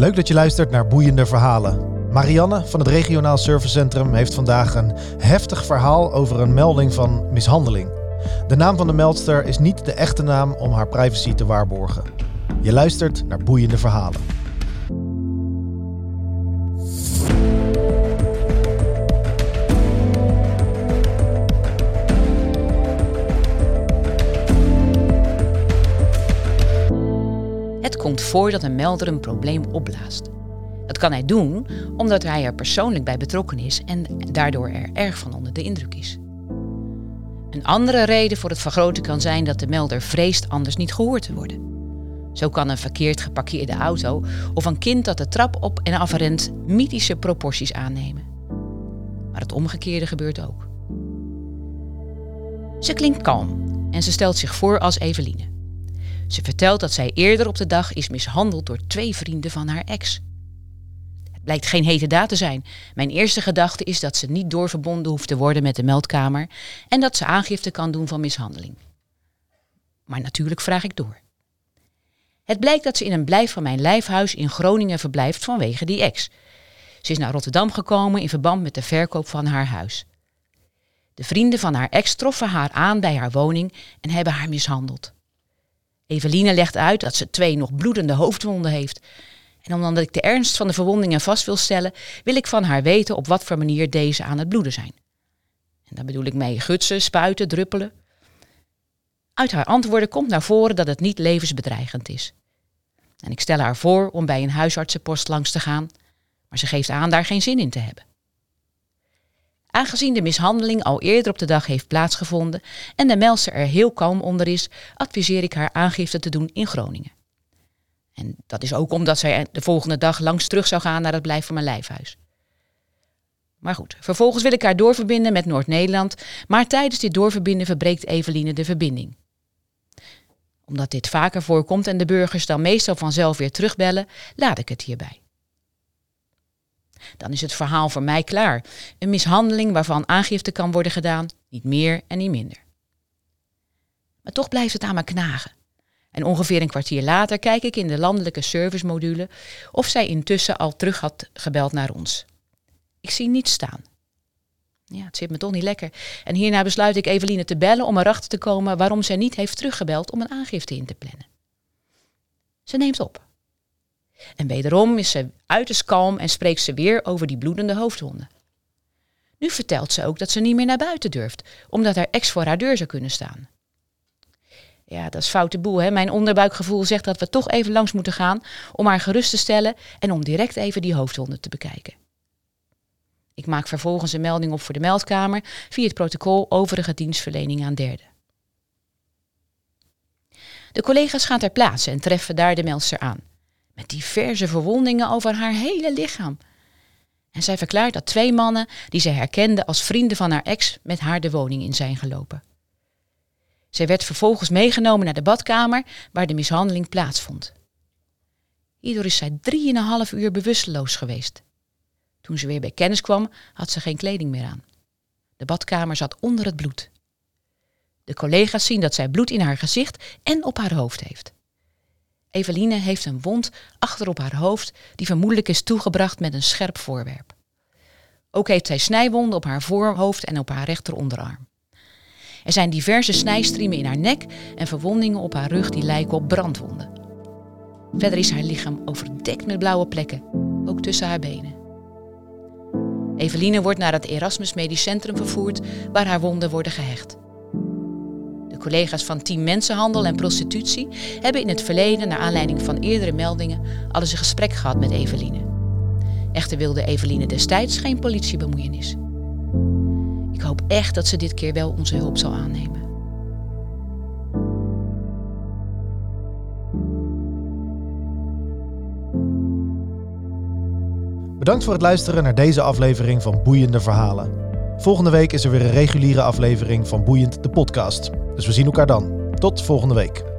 Leuk dat je luistert naar boeiende verhalen. Marianne van het Regionaal Servicecentrum heeft vandaag een heftig verhaal over een melding van mishandeling. De naam van de meldster is niet de echte naam om haar privacy te waarborgen. Je luistert naar boeiende verhalen. Komt een melder een probleem opblaast. Dat kan hij doen omdat hij er persoonlijk bij betrokken is en daardoor er erg van onder de indruk is. Een andere reden voor het vergroten kan zijn dat de melder vreest anders niet gehoord te worden. Zo kan een verkeerd geparkeerde auto of een kind dat de trap op en afrent mythische proporties aannemen. Maar het omgekeerde gebeurt ook. Ze klinkt kalm en ze stelt zich voor als Eveline. Ze vertelt dat zij eerder op de dag is mishandeld door twee vrienden van haar ex. Het blijkt geen hete daad te zijn. Mijn eerste gedachte is dat ze niet doorverbonden hoeft te worden met de meldkamer en dat ze aangifte kan doen van mishandeling. Maar natuurlijk vraag ik door. Het blijkt dat ze in een blijf van mijn lijfhuis in Groningen verblijft vanwege die ex. Ze is naar Rotterdam gekomen in verband met de verkoop van haar huis. De vrienden van haar ex troffen haar aan bij haar woning en hebben haar mishandeld. Eveline legt uit dat ze twee nog bloedende hoofdwonden heeft. En omdat ik de ernst van de verwondingen vast wil stellen, wil ik van haar weten op wat voor manier deze aan het bloeden zijn. En daar bedoel ik mee gutsen, spuiten, druppelen. Uit haar antwoorden komt naar voren dat het niet levensbedreigend is. En ik stel haar voor om bij een huisartsenpost langs te gaan, maar ze geeft aan daar geen zin in te hebben. Aangezien de mishandeling al eerder op de dag heeft plaatsgevonden en de meldster er heel kalm onder is, adviseer ik haar aangifte te doen in Groningen. En dat is ook omdat zij de volgende dag langs terug zou gaan naar het blijf van mijn lijfhuis. Maar goed, vervolgens wil ik haar doorverbinden met Noord-Nederland, maar tijdens dit doorverbinden verbreekt Eveline de verbinding. Omdat dit vaker voorkomt en de burgers dan meestal vanzelf weer terugbellen, laat ik het hierbij. Dan is het verhaal voor mij klaar. Een mishandeling waarvan aangifte kan worden gedaan, niet meer en niet minder. Maar toch blijft het aan me knagen. En ongeveer een kwartier later kijk ik in de landelijke servicemodule of zij intussen al terug had gebeld naar ons. Ik zie niets staan. Ja, het zit me toch niet lekker. En hierna besluit ik Eveline te bellen om erachter te komen waarom zij niet heeft teruggebeld om een aangifte in te plannen. Ze neemt op. En wederom is ze uiterst kalm en spreekt ze weer over die bloedende hoofdwonden. Nu vertelt ze ook dat ze niet meer naar buiten durft, omdat haar ex voor haar deur zou kunnen staan. Ja, dat is foute boel. Hè? Mijn onderbuikgevoel zegt dat we toch even langs moeten gaan om haar gerust te stellen en om direct even die hoofdwonden te bekijken. Ik maak vervolgens een melding op voor de meldkamer via het protocol overige dienstverlening aan derden. De collega's gaan ter plaatse en treffen daar de meldster aan met diverse verwondingen over haar hele lichaam. En zij verklaart dat twee mannen, die zij herkende als vrienden van haar ex, met haar de woning in zijn gelopen. Zij werd vervolgens meegenomen naar de badkamer waar de mishandeling plaatsvond. Hierdoor is zij drieënhalf uur bewusteloos geweest. Toen ze weer bij kennis kwam, had ze geen kleding meer aan. De badkamer zat onder het bloed. De collega's zien dat zij bloed in haar gezicht en op haar hoofd heeft. Eveline heeft een wond achter op haar hoofd die vermoedelijk is toegebracht met een scherp voorwerp. Ook heeft zij snijwonden op haar voorhoofd en op haar rechteronderarm. Er zijn diverse snijstriemen in haar nek en verwondingen op haar rug die lijken op brandwonden. Verder is haar lichaam overdekt met blauwe plekken, ook tussen haar benen. Eveline wordt naar het Erasmus Medisch Centrum vervoerd, waar haar wonden worden gehecht collega's van Team Mensenhandel en Prostitutie hebben in het verleden, naar aanleiding van eerdere meldingen, al eens een gesprek gehad met Eveline. Echter wilde Eveline destijds geen politiebemoeienis. Ik hoop echt dat ze dit keer wel onze hulp zal aannemen. Bedankt voor het luisteren naar deze aflevering van Boeiende Verhalen. Volgende week is er weer een reguliere aflevering van Boeiend de podcast. Dus we zien elkaar dan. Tot volgende week.